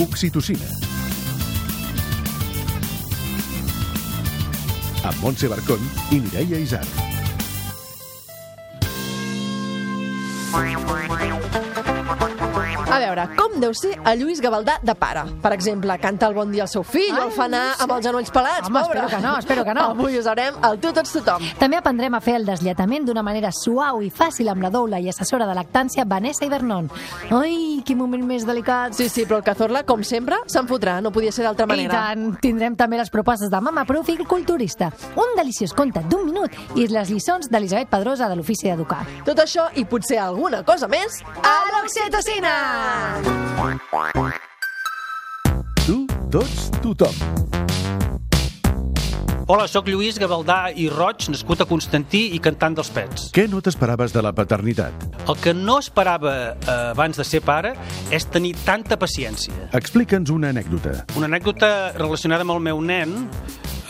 Oxitocina. Amb Montse Barcón i Mireia Isart. A veure, com deu ser a Lluís Gavaldà de pare? Per exemple, canta el bon dia al seu fill o el fa anar amb els genolls pelats, Home, pobre. espero que no, espero que no. Avui us haurem el tu tots tothom. També aprendrem a fer el deslletament d'una manera suau i fàcil amb la doula i assessora de lactància Vanessa Ibernon. Ai, quin moment més delicat. Sí, sí, però el Cazorla, com sempre, se'n fotrà, no podia ser d'altra I manera. tant, tindrem també les propostes de Mama Proof i Culturista, un deliciós conte d'un minut i les lliçons d'Elisabet Pedrosa de l'Ofici d'Educar. Tot això i potser alguna cosa més a l'Oxitocina! Tu, tots, tothom. Hola, sóc Lluís Gavaldà i Roig, nascut a Constantí i cantant dels Pets. Què no t'esperaves de la paternitat? El que no esperava eh, abans de ser pare és tenir tanta paciència. Explica'ns una anècdota. Una anècdota relacionada amb el meu nen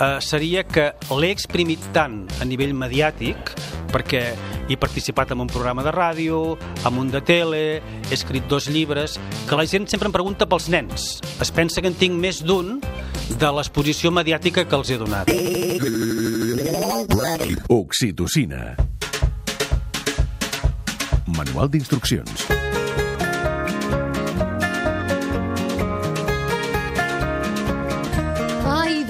eh, seria que l'he exprimit tant a nivell mediàtic perquè he participat en un programa de ràdio, en un de tele, he escrit dos llibres, que la gent sempre em pregunta pels nens. Es pensa que en tinc més d'un de l'exposició mediàtica que els he donat. Oxitocina. Manual d'instruccions.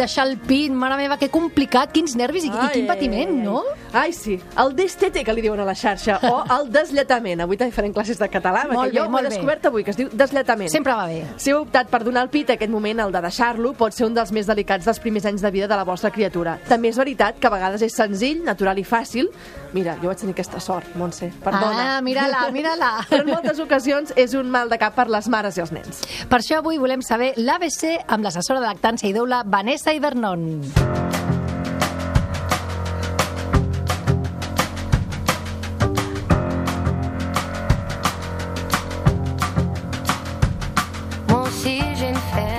Deixar el pin, mare meva, que complicat, quins nervis i, i quin patiment, no? Ai, sí. El destete, que li diuen a la xarxa, o el deslletament. Avui també farem classes de català, Molt perquè bé, jo ho molt he descobert avui, que es diu deslletament. Sempre va bé. Si heu optat per donar el pit, aquest moment, el de deixar-lo, pot ser un dels més delicats dels primers anys de vida de la vostra criatura. També és veritat que a vegades és senzill, natural i fàcil. Mira, jo vaig tenir aquesta sort, Montse, perdona. Ah, mira-la, mira-la. Però en moltes ocasions és un mal de cap per les mares i els nens. Per això avui volem saber l'ABC amb l'assessora de lactància i doula Vanessa Ibernon.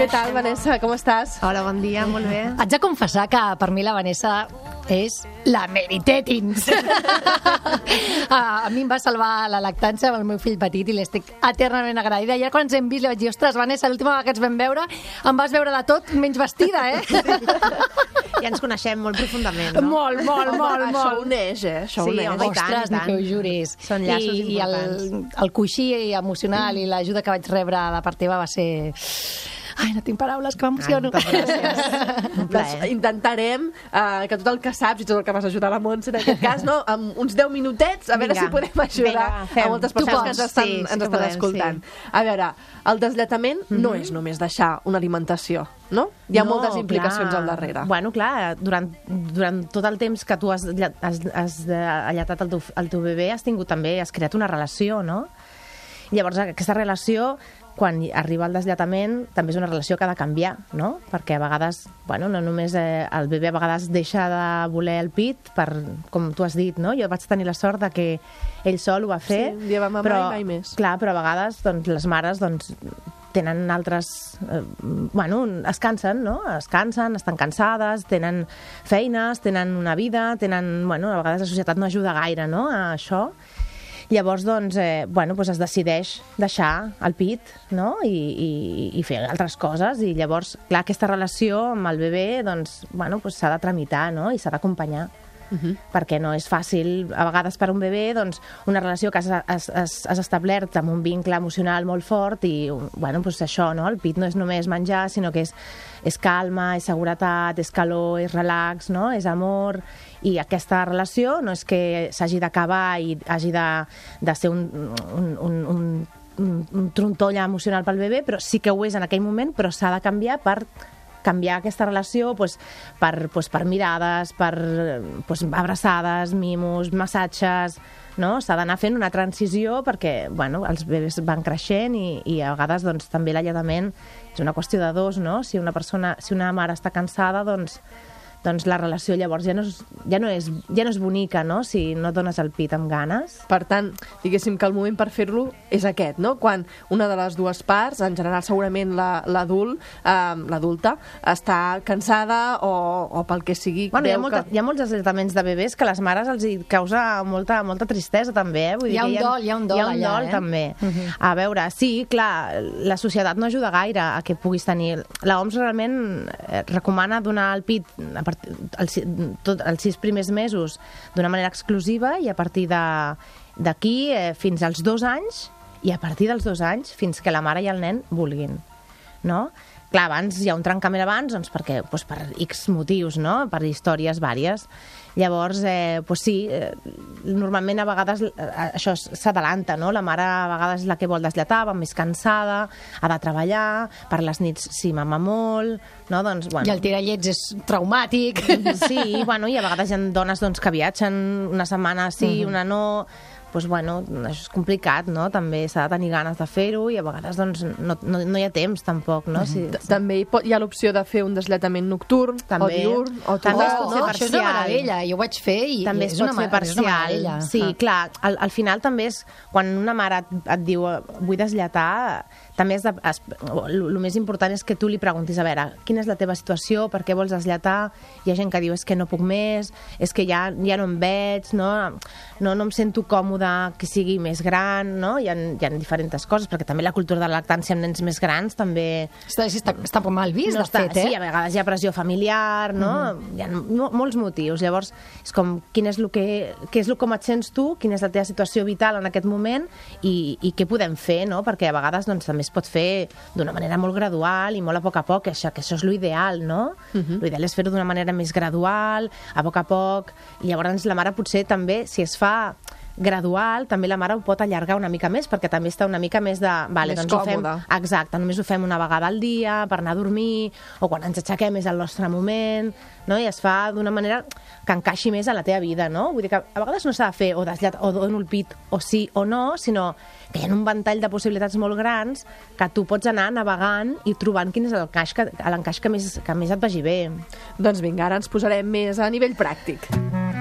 Què tal, Vanessa? Com estàs? Hola, bon dia, molt bé. Haig de confessar que per mi la Vanessa és la Mary Tettins. a, a mi em va salvar la lactància amb el meu fill petit i l'estic eternament agraïda. I ara quan ens hem vist li vaig dir, ostres, Vanessa, l'última vegada que ens vam veure em vas veure de tot menys vestida, eh? Ja ens coneixem molt profundament, no? Molt, molt, molt, Això molt. uneix, eh? Això Sí, uneix. home, i tant, Ostres, i ni tant. que ho juris. Són llaços I, I el, importants. el coixí emocional i l'ajuda que vaig rebre de part teva va ser... Ai, no tinc paraules, que m'emociono. Doncs intentarem uh, que tot el que saps i tot el que vas ajudar la Montse en aquest cas, no? amb uns 10 minutets, a veure Vinga. si podem ajudar Vinga, a moltes persones pots. que ens estan, Sí, sí ens que estan podem, escoltant. sí. A veure, el deslletament no és només deixar una alimentació, no? Hi ha No, moltes implicacions clar. al darrere. Bueno, clar, durant, durant tot el temps que tu has, has, has de- allatat el teu, el teu bebè has tingut també, has creat una relació, no? Llavors, aquesta relació, quan arriba el deslletament, també és una relació que ha de canviar, no? Perquè a vegades, bueno, no només eh, el bebè a vegades deixa de voler el pit, per, com tu has dit, no? Jo vaig tenir la sort de que ell sol ho va fer. Sí, un dia va mamar però, i mai més. Clar, però a vegades doncs, les mares doncs, tenen altres... Eh, bueno, es cansen, no? Es cansen, estan cansades, tenen feines, tenen una vida, tenen... Bueno, a vegades la societat no ajuda gaire, no?, a això. Llavors, doncs, eh, bueno, doncs es decideix deixar el pit no? I, i, i fer altres coses. I llavors, clar, aquesta relació amb el bebè doncs, bueno, doncs s'ha de tramitar no? i s'ha d'acompanyar. Uh -huh. perquè no és fàcil, a vegades per un bebè doncs, una relació que has, has, has, has establert amb un vincle emocional molt fort i bueno, doncs això, no? el pit no és només menjar sinó que és, és calma, és seguretat, és calor, és relax, no? és amor i aquesta relació no és que s'hagi d'acabar i hagi de, de ser un, un, un, un, un, un trontoll emocional pel bebè, però sí que ho és en aquell moment, però s'ha de canviar per canviar aquesta relació pues, per, pues, per mirades, per pues, abraçades, mimos, massatges... No? S'ha d'anar fent una transició perquè bueno, els bebès van creixent i, i a vegades doncs, també l'alletament és una qüestió de dos, no? Si una persona, si una mare està cansada, doncs doncs la relació llavors ja no és, ja no és, ja no és bonica, no?, si no et dones el pit amb ganes. Per tant, diguéssim que el moment per fer-lo és aquest, no? Quan una de les dues parts, en general segurament la- l'adult, eh, l'adulta, està cansada o, o pel que sigui... Bueno, hi ha, molta, que... hi ha molts deslataments de bebès que a les mares els hi causa molta, molta tristesa, també. Eh? Vull Hi ha que un dol, hi ha un dol Hi ha un allà, dol, eh? també. Mhm. A veure, sí, clar, la societat no ajuda gaire a que puguis tenir... La OMS realment eh, recomana donar el pit a partir, els, tot, els sis primers mesos d'una manera exclusiva i a partir d'aquí eh, fins als dos anys i a partir dels dos anys fins que la mare i el nen vulguin no? Clar, abans hi ha un trencament abans, doncs perquè, doncs per X motius, no? Per històries vàries. Llavors, eh, doncs sí, eh, normalment a vegades eh, això s'adalanta, no? La mare a vegades és la que vol deslatar, va més cansada, ha de treballar, per les nits s'hi mama molt, no? Doncs, bueno, I el tirallets és traumàtic. Sí, bueno, i a vegades hi ha dones doncs, que viatgen una setmana sí, Mhm. una no... Doncs, bueno, això és complicat, no? També s'ha de tenir ganes de fer-ho i a vegades doncs, no, no, no hi ha temps, tampoc, no? Si, T- També hi, pot, hi ha l'opció de fer un deslletament nocturn, També. o diurn, o També es total, pot no? fer Això és una parcial. meravella, jo ho vaig fer i també es és pot una, fer ma- és una parcial. Sí, Ah. clar, al, al final també és, quan una mare et, et diu eh, vull deslatar, també és de, es, el més important és que tu li preguntis, a veure, quina és la teva situació, per què vols deslatar? Hi ha gent que diu, és que no puc més, és que ja, ja no em veig, no? No, no em sento còmode que sigui més gran, no? Hi ha, hi ha diferents coses, perquè també la cultura de la lactància amb nens més grans també Està, està, està mal vist, no de està, fet, eh? Sí, a vegades hi ha pressió familiar, no? Hi ha mo molts motius. Llavors, és com, quin és el que, què és el com et sents tu, quina és la teva situació vital en aquest moment i, i què podem fer, no? Perquè a vegades doncs, també es pot fer d'una manera molt gradual i molt a poc a poc, això, que això és l'ideal, no? L'ideal és fer-ho d'una manera més gradual, a poc a poc, i llavors la mare potser també, si es fa gradual, també la mare ho pot allargar una mica més, perquè també està una mica més de... Vale, Més doncs ho fem, còmode. Exacte, només ho fem una vegada al dia per anar a dormir, o quan ens aixequem és el nostre moment, no? i es fa d'una manera que encaixi més a la teva vida, no? Vull dir que a vegades no s'ha de fer o desllat o dono el pit o sí o no, sinó que hi ha un ventall de possibilitats molt grans que tu pots anar navegant i trobant quin és l'encaix que, que, més, que més et vagi bé. Doncs vinga, ara ens posarem més a nivell pràctic. Recorda'm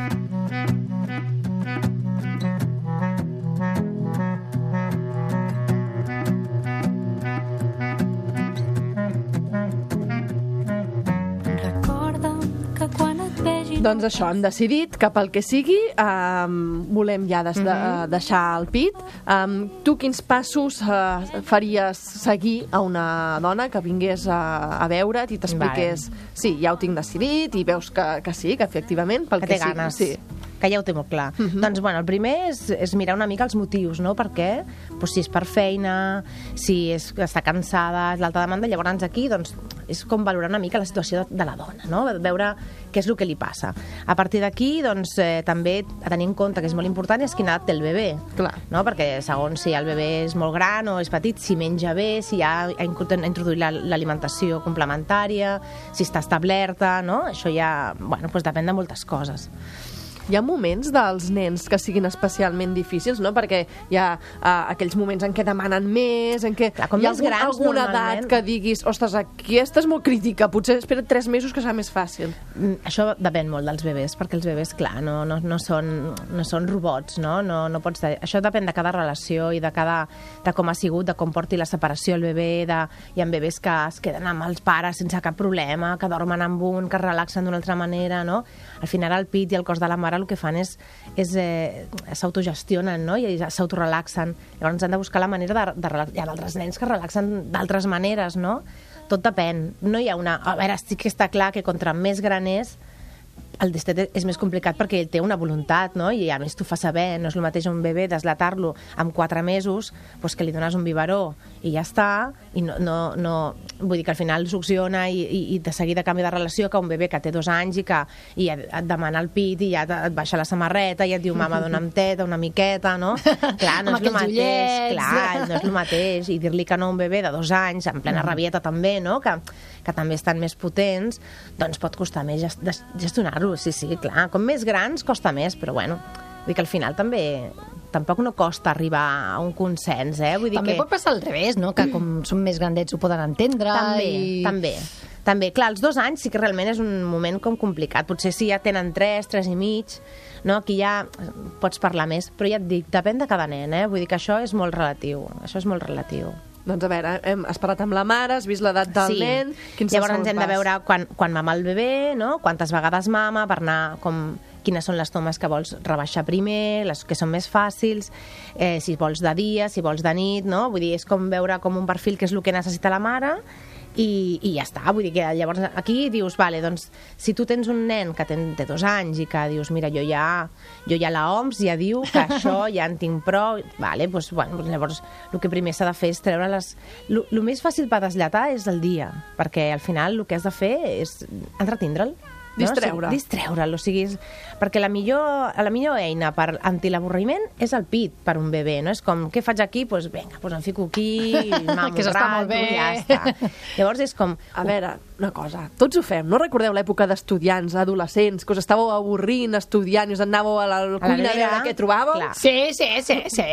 Doncs això, hem decidit que pel que sigui um, volem ja des de, uh, deixar el pit. Um, tu quins passos uh, faries seguir a una dona que vingués a, a veure't i t'expliqués sí, ja ho tinc decidit i veus que, que sí, que efectivament pel que que, té ganes. sigui. Sí. Que ja ho té molt clar. Doncs, bueno, el primer és, és mirar una mica els motius, no? Per què? Pues, si és per feina, si és, està cansada, és l'alta demanda, llavors aquí doncs, és com valorar una mica la situació de, de la dona, no? Veure què és el que li passa. A partir d'aquí, doncs, eh, també a tenir en compte que és molt important és quina edat té el bebè. Clar. No? Perquè segons si el bebè és molt gran o és petit, si menja bé, si ja ha introduït la- l'alimentació complementària, si està establerta, no? Això ja, bueno, doncs depèn de moltes coses. Hi ha moments dels nens que siguin especialment difícils, no? Perquè hi ha uh, aquells moments en què demanen més, en què Clar, com hi ha algun, grans, alguna normalment- edat que diguis ostres, aquesta és molt crítica, potser espera't tres mesos que serà més fàcil. Mm, Això depèn molt dels bebès, perquè els bebès, clar, no, no, no, són, no són robots, no? No, no pots... Això depèn de cada relació i de, cada, de com ha sigut, de com porti la separació el bebè, de... hi ha bebès que es queden amb els pares sense cap problema, que dormen amb un, que es relaxen d'una altra manera, no? Al final el pit i el cos de la mare el que fan és, és eh, s'autogestionen, no? I s'autorelaxen. Llavors han de buscar la manera de, de relaxar. Hi ha d'altres nens que relaxen d'altres maneres, no? Tot depèn. No hi ha una... A veure, sí que està clar que contra més gran és, el destet és més complicat perquè ell té una voluntat, no? I a més t'ho fa saber, no és el mateix un bebè deslatar-lo amb 4 mesos, doncs que li dones un biberó i ja està, i no, no, no vull dir que al final succiona i, i, i de seguida canvia de relació que un bebè que té dos anys i que i et, et demana el pit i ja et, et baixa la samarreta i et diu mama dona'm teta, una miqueta, no? Clar, no és el mateix, ullets. clar, no és el mateix, i dir-li que no a un bebè de dos anys, en plena rabieta també, no?, que, que també estan més potents, doncs pot costar més gestionar-ho, sí, sí, clar. Com més grans costa més, però bueno, vull que al final també tampoc no costa arribar a un consens, eh? Vull dir També que... pot passar al revés, no? Que com són més grandets ho poden entendre. També, i... també. també, clar, els dos anys sí que realment és un moment com complicat. Potser si ja tenen tres, tres i mig, no? aquí ja pots parlar més. Però ja et dic, depèn de cada nen, eh? Vull dir que això és molt relatiu. Això és molt relatiu. Doncs a veure, hem, has parlat amb la mare, has vist l'edat del nen... Quin és el Llavors ens hem de pas? veure quan, quan mama el bebè, no? quantes vegades mama, per anar com quines són les tomes que vols rebaixar primer, les que són més fàcils, eh, si vols de dia, si vols de nit, no? Vull dir, és com veure com un perfil que és el que necessita la mare i, i ja està, vull dir que llavors aquí dius, vale, doncs si tu tens un nen que ten, té dos anys i que dius, mira, jo ja, jo ja la OMS ja diu que això ja en tinc prou, vale, doncs, bueno, doncs llavors el que primer s'ha de fer és treure les... El més fàcil per deslatar és el dia, perquè al final el que has de fer és entretindre'l. No? Distreure. O sigui, distreure'l, o sigui, és, perquè la millor, la millor eina per antilavorriment és el pit per un bebè, no? És com, què faig aquí? Doncs pues, vinga, pues em fico aquí, mamo Que un això està rato, molt bé. ja està. Llavors és com, A veure, una cosa, tots ho fem. No recordeu l'època d'estudiants, adolescents, que us estàveu avorrint estudiant i us anàveu a la cuina a veure què trobàveu? clar. Sí, sí, sí, sí.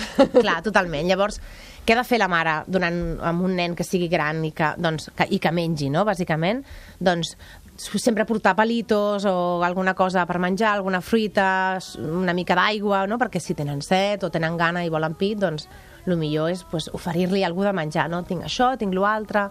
Clar, totalment. Llavors, què ha de fer la mare donant, amb un nen que sigui gran i que, doncs, que, i que mengi, no?, bàsicament? Doncs sempre portar palitos o alguna cosa per menjar, alguna fruita, una mica d'aigua, no?, perquè si tenen set o tenen gana i volen pit, doncs el millor és pues, oferir-li alguna de menjar, no? Tinc això, tinc l'altre,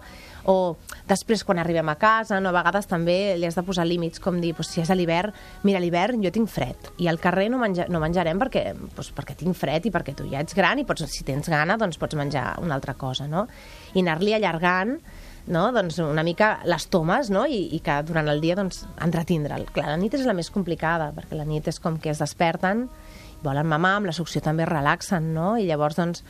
o després quan arribem a casa, no? a vegades també li has de posar límits, com dir, pues, si és a l'hivern, mira, a l'hivern jo tinc fred, i al carrer no, menja, no menjarem perquè, pues, perquè tinc fred i perquè tu ja ets gran i pots, si tens gana doncs pots menjar una altra cosa, no? I anar-li allargant no? doncs una mica les tomes no? I, i que durant el dia doncs, entretindre'l. Clar, la nit és la més complicada, perquè la nit és com que es desperten, volen mamar, amb la succió també es relaxen, no? I llavors, doncs,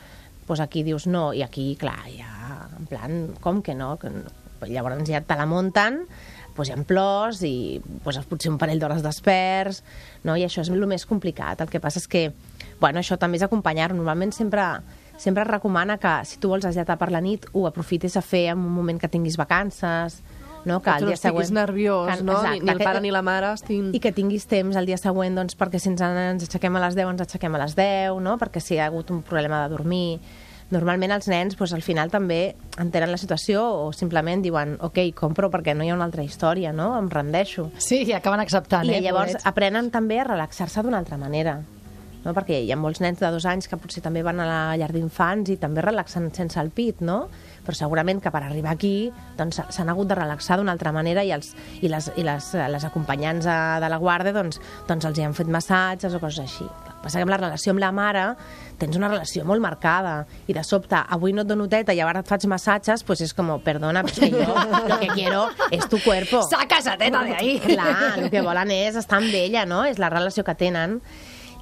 doncs aquí dius no, i aquí, clar, ja, en plan, com que no? Que no? Llavors ja te la munten, doncs hi ha plors i doncs, potser un parell d'hores desperts, no? i això és el més complicat. El que passa és que, bueno, això també és acompanyar-ho. Normalment sempre, sempre es recomana que si tu vols esllatar per la nit ho aprofites a fer en un moment que tinguis vacances, no? que Que el dia següent... nerviós, que- no? Ni, exacte, ni el que- pare ni la mare estiguin... i que tinguis temps el dia següent doncs, perquè si ens, ens aixequem a les 10 ens aixequem a les 10, no? perquè si hi ha hagut un problema de dormir normalment els nens doncs, al final també entenen la situació o simplement diuen ok, compro perquè no hi ha una altra història, no? em rendeixo. Sí, i acaben acceptant, I eh? llavors pobrets. aprenen també a relaxar-se d'una altra manera. No? Perquè hi ha molts nens de dos anys que potser també van a la llar d'infants i també relaxen sense el pit, no? Però segurament que per arribar aquí doncs, s'han hagut de relaxar d'una altra manera i, els, i, les, i les, les acompanyants de la guarda doncs, doncs els hi han fet massatges o coses així. El que passa que amb la relació amb la mare tens una relació molt marcada i de sobte avui no et dono teta i ara et faig massatges, pues és com, perdona, però que jo lo que quiero es tu cuerpo. Saca esa teta de ahí. Clar, el que volen és estar amb ella, no? És la relació que tenen.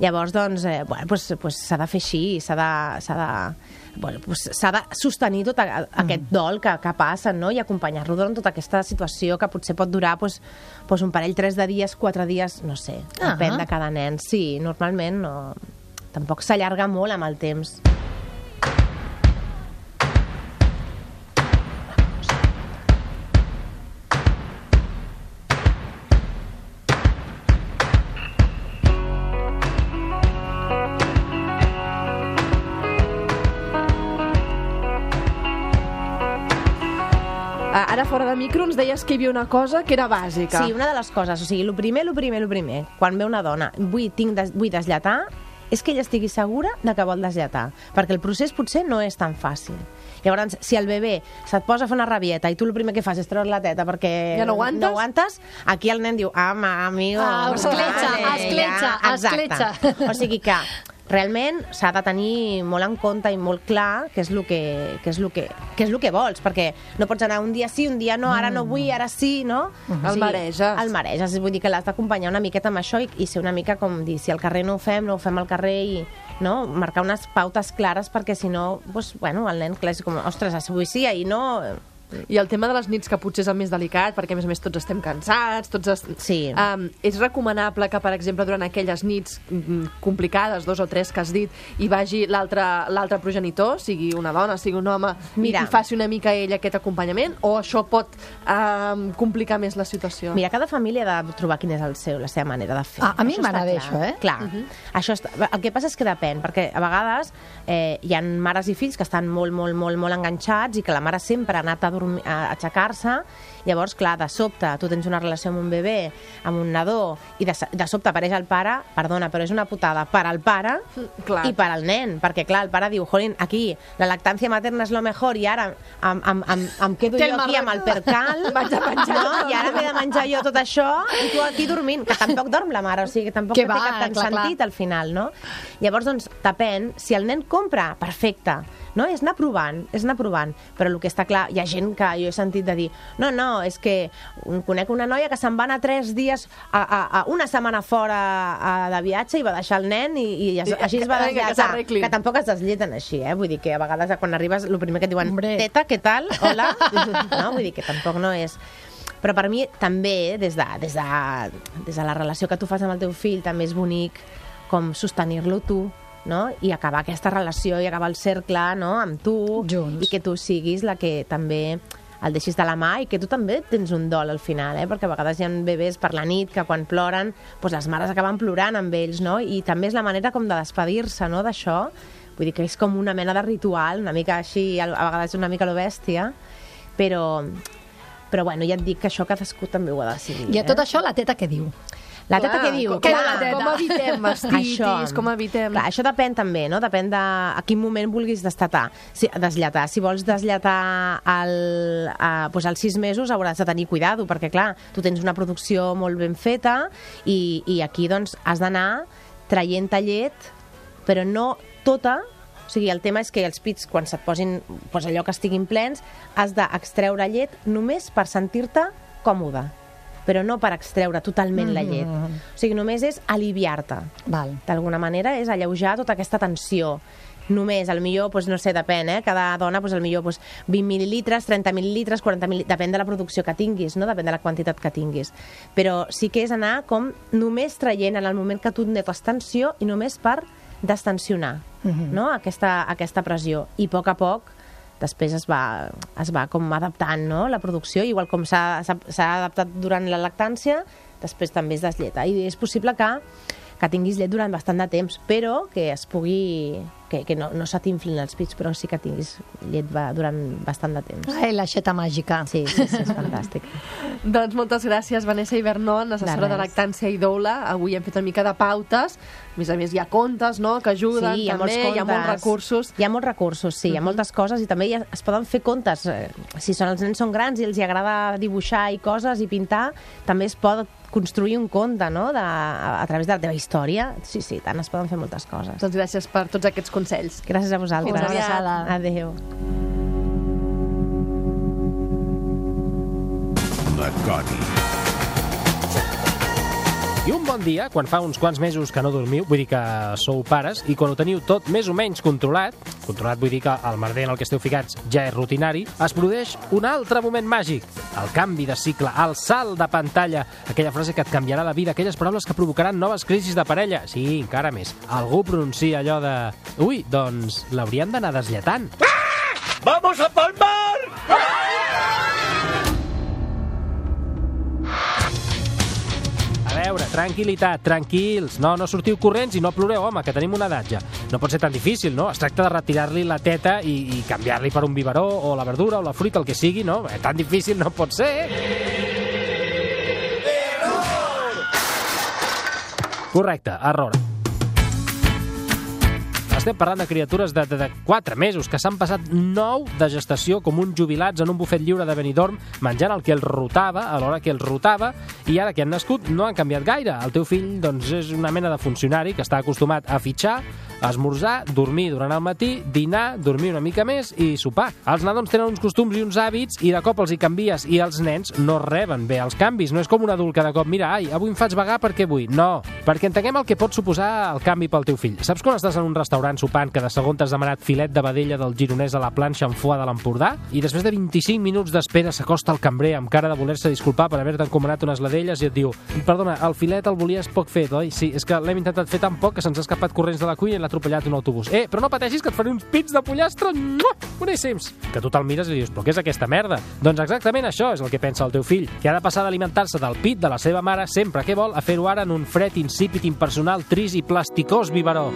Llavors, doncs, eh, bueno, pues, pues s'ha de fer així, s'ha de, s'ha de, bueno, pues, s'ha de sostenir tot a, aquest dol que, que passa, no? I acompanyar-lo durant tota aquesta situació que potser pot durar pues, pues un parell, tres de dies, quatre dies, no sé, Ah. depèn de cada nen. Sí, normalment no... Tampoc s'allarga molt amb el temps. Micro, ens deies que hi havia una cosa que era bàsica. Sí, una de les coses, o sigui, el primer, el primer, el primer, quan ve una dona, vull, tinc des, vull deslatar, és que ella estigui segura de que vol deslatar, perquè el procés potser no és tan fàcil. Llavors, si el bebè se't posa a fer una rabieta i tu el primer que fas és treure la teta perquè Ja no aguantes? no aguantes aquí el nen diu, ah, ma, amigo... Ah, escletxa, escletxa, Exacte. escletxa. O sigui que realment s'ha de tenir molt en compte i molt clar què és el que, què és el que, què és el que vols, perquè no pots anar un dia sí, un dia no, ara no vull, ara sí, no? El mareges. El mareges, vull dir que l'has d'acompanyar una miqueta amb això i, i ser una mica com dir, si al carrer no ho fem, no ho fem al carrer i no? marcar unes pautes clares perquè si no, doncs, bueno, el nen clar, és com, ostres, avui sí, ahir no... I el tema de les nits, que potser és el més delicat, perquè a més a més tots estem cansats, tots... Es... Sí. Um, és recomanable que, per exemple, durant aquelles nits mm, complicades, dos o tres que has dit, hi vagi l'altre l'altre progenitor, sigui una dona, sigui un home, Mira. i, faci una mica ell aquest acompanyament, o això pot um, complicar més la situació? Mira, cada família ha de trobar quina és el seu, la seva manera de fer. Ah, a mi m'agrada això, eh? Clar. això està... El que passa és que depèn, perquè a vegades eh, hi ha mares i fills que estan molt, molt, molt, molt enganxats i que la mare sempre ha anat a dormir aixecar-se, llavors, clar, de sobte, tu tens una relació amb un bebè, amb un nadó, i de, de sobte apareix el pare, perdona, però és una putada per al pare Clar. i per al nen, perquè clar, el pare diu, jolín, aquí, la lactància materna és lo mejor i ara em, em, em, em quedo Té jo aquí amb el percal, Vaig a menjar no? i ara m'he de menjar jo tot això i tu aquí dormint, que tampoc dorm la mare, o sigui, que tampoc Que no té va, cap tant clar, clar. sentit al final, no? Llavors, doncs, depèn, si el nen compra, perfecte, no? És anar provant, és anar provant, però el que està clar, hi ha gent que jo he sentit de dir, no, no, és que conec una noia que se'n va anar tres dies, a, a, a una setmana fora a, de viatge i va deixar el nen i, i I- així es va vinga, que deslletar. s'arreglin. Que tampoc es deslletan així, eh? Vull dir que a vegades quan arribes el primer que et diuen, Hombre. teta, què tal? Hola? no? Vull dir que tampoc no és... Però per mi també, des de, des, de, des de la relació que tu fas amb el teu fill, també és bonic com sostenir-lo tu, no? i acabar aquesta relació i acabar el cercle no? amb tu Junts. i que tu siguis la que també el deixis de la mà i que tu també tens un dol al final, eh? perquè a vegades hi ha bebès per la nit que quan ploren doncs les mares acaben plorant amb ells, no? i també és la manera com de despedir-se no? d'això, vull dir que és com una mena de ritual, una mica així, a vegades una mica lo bèstia, però, però bueno, ja et dic que això cadascú també ho ha de decidir. I a tot eh? això, la teta què diu? La teta Clar, què diu? Com, Què com, com evitem mastitis, com evitem... Clar, això depèn també, no? Depèn de a quin moment vulguis destatar, si, deslletar. Si vols deslletar al, a, doncs als sis mesos hauràs de tenir cuidado, perquè clar, tu tens una producció molt ben feta i, i aquí doncs has d'anar traient llet, però no tota, o sigui, el tema és que els pits, quan se't posin doncs allò que estiguin plens, has d'extreure llet només per sentir-te còmode però no per extreure totalment la llet. O sigui, només és aliviar-te d'alguna manera és alleujar tota aquesta tensió només, al millor, doncs, no sé, depèn, eh? cada dona, doncs, al millor doncs, 20 mil·lilitres, 30 mil·lilitres, 40 mil·lilitres, depèn de la producció que tinguis, no? depèn de la quantitat que tinguis. Però sí que és anar com només traient en el moment que tu et tensió i només per destensionar no? aquesta, aquesta pressió. I a poc a poc després es va, es va com adaptant no? la producció, igual com s'ha adaptat durant la lactància, després també es deslleta. I és possible que, que tinguis llet durant bastant de temps, però que es pugui... que, que no, no se t'inflin els pits, però sí que tinguis llet va, durant bastant de temps. Ai, l'aixeta màgica. Sí, sí, sí, és fantàstic. Doncs moltes gràcies, Vanessa Ibernon, assessora De de, lactància i doula. Avui hem fet una mica de pautes. A més a més, hi ha contes, no?, que ajuden sí, hi ha també, contes. hi ha molts recursos. Hi ha molts recursos, sí, hi ha moltes coses i també ha, es poden fer contes. eh, Si són, els nens són grans i els hi agrada dibuixar i coses i pintar, també es pot construir un conte, no?, de, a, a través de la teva història. Sí, sí, tant, es poden fer moltes coses. Doncs gràcies per tots aquests consells. Gràcies a vosaltres. Una abraçada. Adéu. La Coni. I un bon dia, quan fa uns quants mesos que no dormiu, vull dir que sou pares, i quan ho teniu tot més o menys controlat, controlat vull dir que el merder en el que esteu ficats ja és rutinari, es produeix un altre moment màgic, el canvi de cicle, el salt de pantalla, aquella frase que et canviarà la vida, aquelles paraules que provocaran noves crisis de parella. Sí, encara més. Algú pronuncia allò de... Ui, doncs l'haurien d'anar deslletant. A veure, tranquil·litat, tranquils. No, no sortiu corrents i no ploreu, home, que tenim una edat ja. No pot ser tan difícil, no? Es tracta de retirar-li la teta i, i canviar-li per un biberó o la verdura o la fruita, el que sigui, no? Eh, tan difícil no pot ser. Correcte, error. Estem parlant de criatures de, de, de 4 mesos que s'han passat 9 de gestació com uns jubilats en un bufet lliure de Benidorm menjant el que els rotava a l'hora que els rotava i ara que han nascut no han canviat gaire. El teu fill doncs, és una mena de funcionari que està acostumat a fitxar, esmorzar, dormir durant el matí, dinar, dormir una mica més i sopar. Els nadons tenen uns costums i uns hàbits i de cop els hi canvies i els nens no reben bé els canvis. No és com un adult que de cop, mira, ai, avui em faig vagar perquè vull. No, perquè entenguem el que pot suposar el canvi pel teu fill. Saps quan estàs en un restaurant sopant que de segon t'has demanat filet de vedella del gironès a la planxa amb foie de l'Empordà i després de 25 minuts d'espera s'acosta el cambrer amb cara de voler-se disculpar per haver-te encomanat unes vedelles i et diu perdona, el filet el volies poc fet, oi? Sí, és que l'hem intentat fer tan poc que se'ns ha escapat corrents de la cuina i l'ha atropellat un autobús. Eh, però no pateixis que et faré uns pits de pollastre boníssims. Que tu te'l mires i dius, però què és aquesta merda? Doncs exactament això és el que pensa el teu fill, que ha de passar d'alimentar-se del pit de la seva mare sempre que vol a fer-ho ara en un fred insípid, impersonal, tris i plasticós biberó.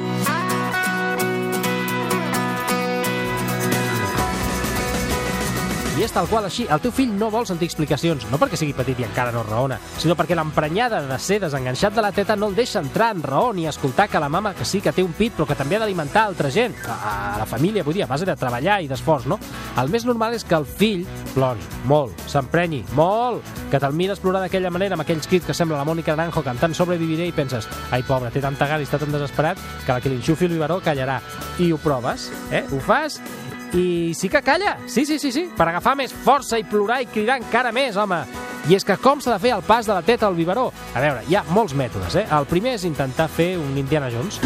I és tal qual així. El teu fill no vol sentir explicacions, no perquè sigui petit i encara no raona, sinó perquè l'emprenyada de ser desenganxat de la teta no el deixa entrar en raó ni escoltar que la mama que sí que té un pit però que també ha d'alimentar altra gent, a, la família, vull dir, a base de treballar i d'esforç, no? El més normal és que el fill plori molt, s'emprenyi molt, que te'l mires plorar d'aquella manera amb aquells crits que sembla la Mònica Naranjo cantant Sobreviviré i penses, ai pobre, té tanta gana i està tan desesperat que la que li enxufi el biberó callarà. I ho proves, eh? Ho fas i sí que calla, sí, sí, sí, sí, per agafar més força i plorar i cridar encara més, home. I és que com s'ha de fer el pas de la teta al biberó? A veure, hi ha molts mètodes, eh? El primer és intentar fer un Indiana Jones.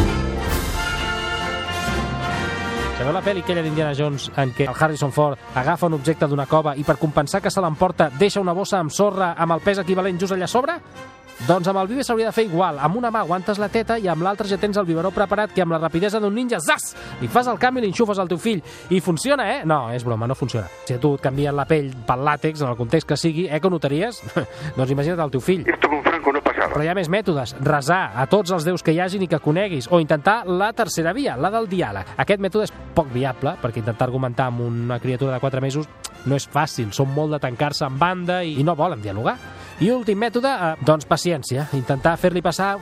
Sabeu la pel·li aquella d'Indiana Jones en què el Harrison Ford agafa un objecte d'una cova i per compensar que se l'emporta deixa una bossa amb sorra amb el pes equivalent just allà sobre? Doncs amb el bibe s'hauria de fer igual. Amb una mà aguantes la teta i amb l'altra ja tens el biberó preparat que amb la rapidesa d'un ninja, zas! Li fas el canvi i l'enxufes al teu fill. I funciona, eh? No, és broma, no funciona. Si a tu et canvien la pell pel làtex, en el context que sigui, eh, que ho notaries? doncs imagina't el teu fill. Esto con Franco no pasaba. Però hi ha més mètodes. Resar a tots els déus que hi hagin i que coneguis. O intentar la tercera via, la del diàleg. Aquest mètode és poc viable, perquè intentar argumentar amb una criatura de 4 mesos no és fàcil. Són molt de tancar-se en banda i, i no volen dialogar. I últim mètode, eh, doncs paciència. Intentar fer-li passar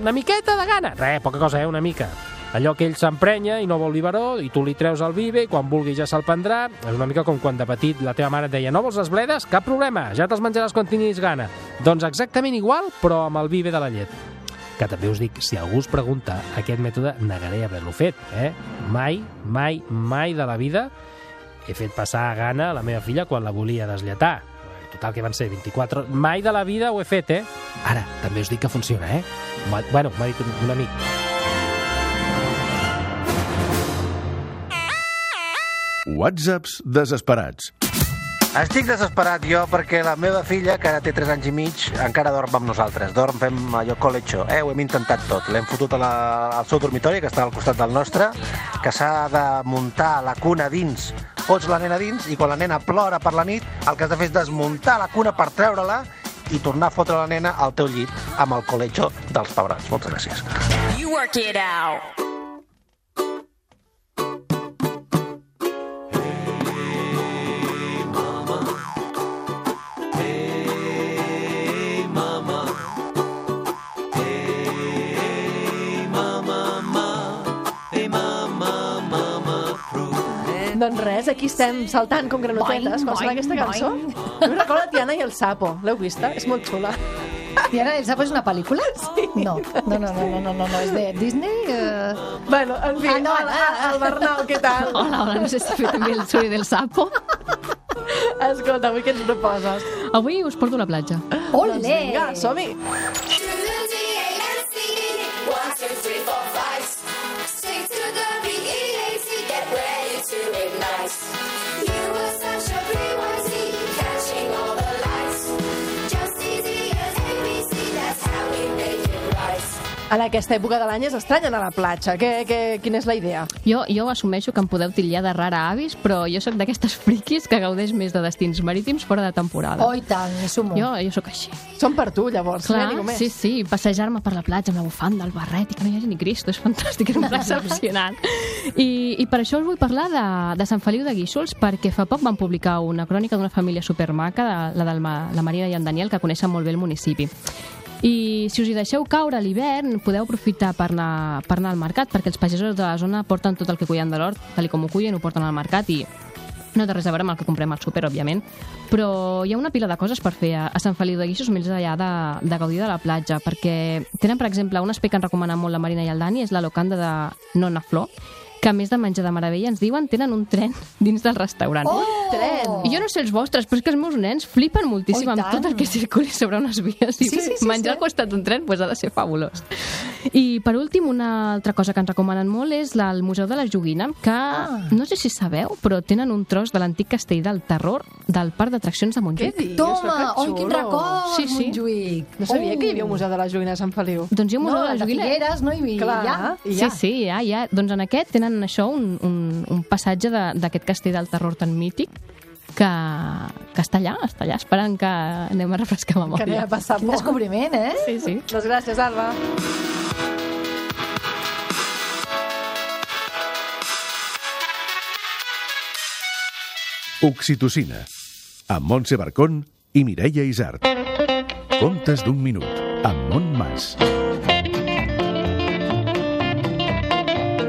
una miqueta de gana. Re, poca cosa, eh? Una mica. Allò que ell s'emprenya i no vol biberó i tu li treus el bibe i quan vulgui ja se'l prendrà. És una mica com quan de petit la teva mare et deia no vols les bledes? Cap problema, ja te'ls menjaràs quan tinguis gana. Doncs exactament igual, però amb el bibe de la llet. Que també us dic, si algú us pregunta, aquest mètode negaré haver-lo fet, eh? Mai, mai, mai de la vida he fet passar gana a la meva filla quan la volia deslletar. Total, que van ser 24... Mai de la vida ho he fet, eh? Ara, també us dic que funciona, eh? Bueno, m'ha dit un, un amic. Whatsapps desesperats. Estic desesperat jo perquè la meva filla, que ara té 3 anys i mig, encara dorm amb nosaltres. Dorm, fem allò colecho. Eh, ho hem intentat tot. L'hem fotut a la, al seu dormitori, que està al costat del nostre, que s'ha de muntar la cuna dins. Pots la nena dins i quan la nena plora per la nit, el que has de fer és desmuntar la cuna per treure-la i tornar a fotre la nena al teu llit amb el colecho dels pebrots. Moltes gràcies. You work it out. Doncs res, aquí estem saltant com granotetes quan sona aquesta cançó. em recordo Tiana i el sapo. L'heu vista? És molt xula. Tiana, ¿el sapo es una película? Sí. No, no, no, no, no, no, no, no. es de Disney. eh, Bueno, en fi, Ah, no, el, ah. el Bernal, què tal? Hola, hola, no sé si fer també el soroll del sapo. Escolta, avui què ens proposes? Avui us porto a la platja. ¡Ole! Doncs vinga, som-hi. En aquesta època de l'any és estrany anar a la platja. Què, què, quina és la idea? Jo, jo assumeixo que em podeu titllar de rara avis, però jo sóc d'aquestes friquis que gaudeix més de destins marítims fora de temporada. Oh, i tant, i sumo. Jo, jo sóc així. Som per tu, llavors. Clar? Ningú més. sí, sí, passejar-me per la platja amb la bufanda, el barret i que no hi hagi ni Cristo, és fantàstic, és un pla excepcional. I, I per això us vull parlar de, de Sant Feliu de Guíxols, perquè fa poc van publicar una crònica d'una família supermaca, de, la de la Marina i en Daniel, que coneixen molt bé el municipi. I si us hi deixeu caure a l'hivern, podeu aprofitar per anar, per anar al mercat, perquè els pagesos de la zona porten tot el que cullen de l'hort, tal com ho cullen, ho porten al mercat i no té res a veure amb el que comprem al súper, òbviament, però hi ha una pila de coses per fer a, Sant Feliu de Guíxols més allà de, de gaudir de la platja, perquè tenen, per exemple, un aspecte que han recomanat molt la Marina i el Dani, és la locanda de Nona Flor, que a més de menjar de meravella ens diuen tenen un tren dins del restaurant. Oh! Tren. I jo no sé els vostres, però és que els meus nens flipen moltíssim Oh, amb tot el que circuli sobre unes vies. I Sí, sí, sí, menjar sí. al costat d'un tren pues, ha de ser fabulós. I per últim, una altra cosa que ens recomanen molt és la, el Museu de la Joguina, que Ah. no sé si sabeu, però tenen un tros de l'antic castell del terror del parc d'atraccions de Què Montjuïc. dius? Toma, Que oi, quin record, Sí, sí. Montjuïc. No sabia que hi havia un Oh. museu de la joguina a Sant Feliu. Doncs hi ha un Museu No, de la el de Joguina. Figueres, no? I Clar, ja. i Sí, ja. sí, ja, ja. Doncs en aquest tenen això, un, un, un passatge de- d'aquest castell del terror tan mític que, que està allà, està allà esperant que anem a refrescar Que anem memòria. a passar Quin descobriment, eh? Sí, sí. Doncs gràcies, Alba. Oxitocina, amb Montse Barcón i Mireia Isart. Contes d'un minut, amb Mont Mas.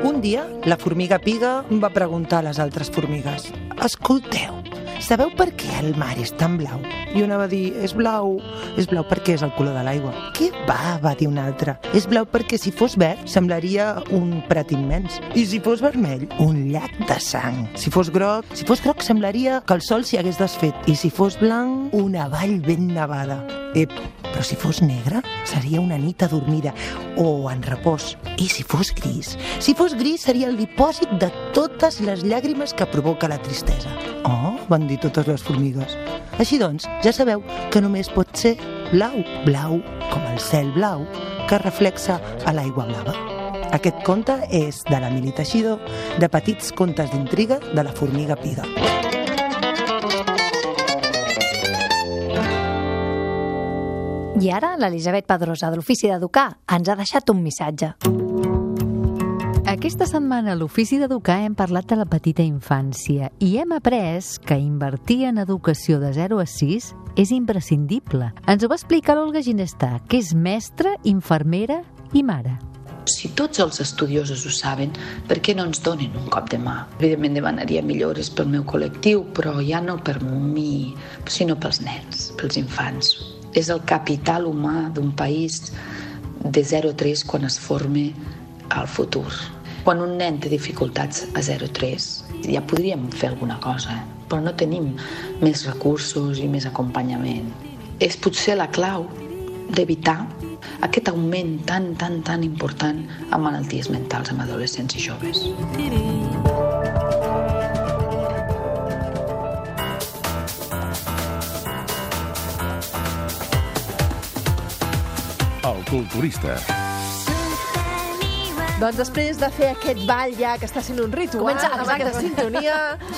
Un dia, la formiga piga va preguntar a les altres formigues Escolteu, sabeu per què el mar és tan blau? I una va dir, és blau, és blau perquè és el color de l'aigua. Què va, va dir una altra. És blau perquè si fos verd semblaria un prat immens. I si fos vermell, un llac de sang. Si fos groc, si fos groc semblaria que el sol s'hi hagués desfet. I si fos blanc, una vall ben nevada. Ep, però si fos negre, seria una nit adormida o en repòs. I si fos gris? Si fos gris, seria el dipòsit de totes les llàgrimes que provoca la tristesa. Oh, van dir totes les formigues. Així doncs, ja sabeu que només pot ser blau, blau com el cel blau que reflexa a l'aigua blava. Aquest conte és de la Mili Teixidor, de Petits contes d'intriga de la formiga piga. I ara l'Elisabet Pedrosa, de l'Ofici d'Educar, ens ha deixat un missatge. Aquesta setmana a l'Ofici d'Educar hem parlat de la petita infància i hem après que invertir en educació de 0 a 6 és imprescindible. Ens ho va explicar l'Olga Ginestà, que és mestra, infermera i mare. Si tots els estudiosos ho saben, per què no ens donen un cop de mà? Evidentment demanaria millores pel meu col·lectiu, però ja no per mi, sinó pels nens, pels infants. És el capital humà d'un país de 0 a 3 quan es forme al futur. Quan un nen té dificultats a 0 a 3, ja podríem fer alguna cosa, eh? però no tenim més recursos i més acompanyament. És potser la clau d'evitar aquest augment tan, tan, tan important amb malalties mentals amb adolescents i joves. El culturista. Doncs després de fer aquest ball ja, que està sent un ritual, Comença, amb exacte. aquesta sintonia...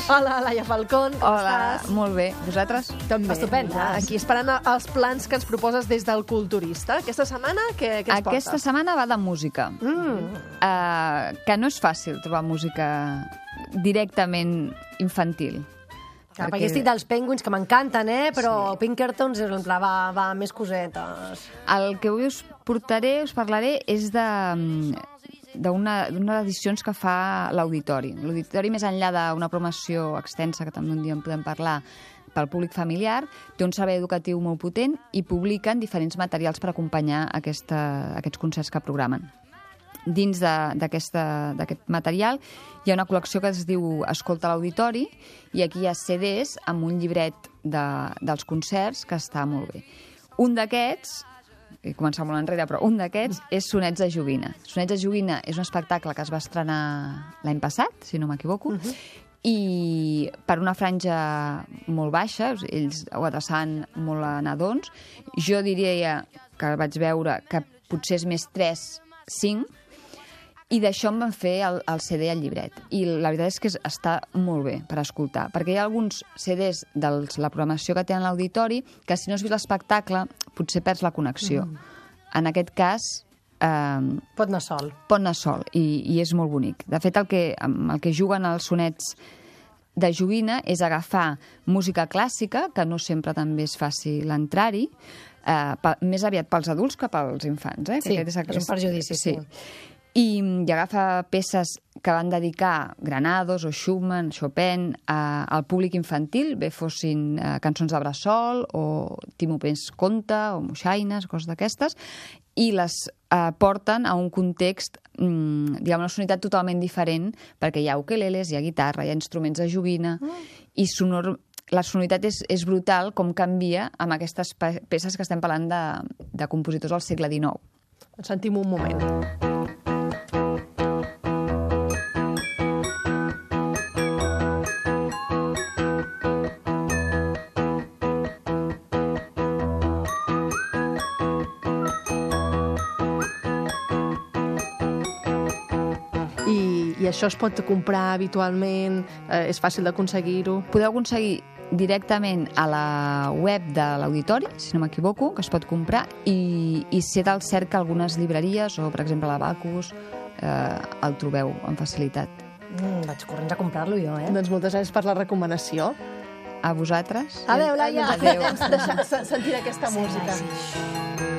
Hola, Laia Falcón, com Hola, estàs? molt bé. Vosaltres? També. Estupend. Aquí esperant els plans que ens proposes des del culturista. Aquesta setmana, què, què ens Aquesta portes? setmana va de música. Mm. Uh, que no és fàcil trobar música directament infantil. Clar, perquè estic dels Penguins, que m'encanten, eh? Però sí. Pinkertons en pla, va, va més cosetes. El que avui us portaré, us parlaré, és de d'una edicions que fa l'Auditori. L'Auditori, més enllà d'una promoció extensa, que també un dia en podem parlar, pel públic familiar, té un servei educatiu molt potent i publiquen diferents materials per acompanyar aquesta, aquests concerts que programen. Dins d'aquest material hi ha una col·lecció que es diu Escolta l'Auditori i aquí hi ha CDs amb un llibret de, dels concerts que està molt bé. Un d'aquests he començat molt enrere, però un d'aquests és Sonets de Joguina. Sonets de Joguina és un espectacle que es va estrenar l'any passat, si no m'equivoco, i per una franja molt baixa, ells ho adreçaven molt a nadons, jo diria que vaig veure que potser és més 3, 5, i d'això em van fer el, el CD el llibret. I la veritat és que es- està molt bé per escoltar, perquè hi ha alguns CDs de la programació que tenen l'auditori que si no has vist l'espectacle potser perds la connexió. Mm. En aquest cas... Eh, pot anar sol. Pot anar sol, i, i és molt bonic. De fet, el que, amb el que juguen els sonets de joguina és agafar música clàssica, que no sempre també és fàcil entrar-hi, eh, més aviat pels adults que pels infants. Eh? Sí, Que aquest és un perjudici, sí. I, I agafa peces que van dedicar Granados o Schumann, Chopin, a, al públic infantil, bé fossin eh, cançons de bressol o Timo Pens conte o moixaines, coses d'aquestes, i les eh, porten a un context, mm, diguem, una sonoritat totalment diferent, perquè hi ha ukeleles, hi ha guitarra, hi ha instruments de joguina, i sonor, la sonoritat és, és brutal com canvia amb aquestes pe peces que estem parlant de, de compositors del segle XIX. Ens sentim un moment. I, això es pot comprar habitualment? Eh, és fàcil d'aconseguir-ho? Podeu aconseguir directament a la web de l'auditori, si no m'equivoco, que es pot comprar, i, i ser del cert que algunes llibreries, o per exemple l'Abacus, eh, el trobeu amb facilitat. Mm, vaig corrents a comprar-lo jo, eh? Doncs moltes gràcies per la recomanació. A vosaltres. Adéu, Laia. Adéu. Deixar se- sentir aquesta música. Que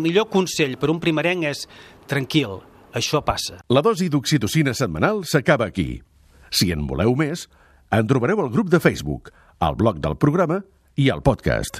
el millor consell per un primerenc és tranquil, això passa. La dosi d'oxitocina setmanal s'acaba aquí. Si en voleu més, en trobareu al grup de Facebook, al blog del programa i al podcast.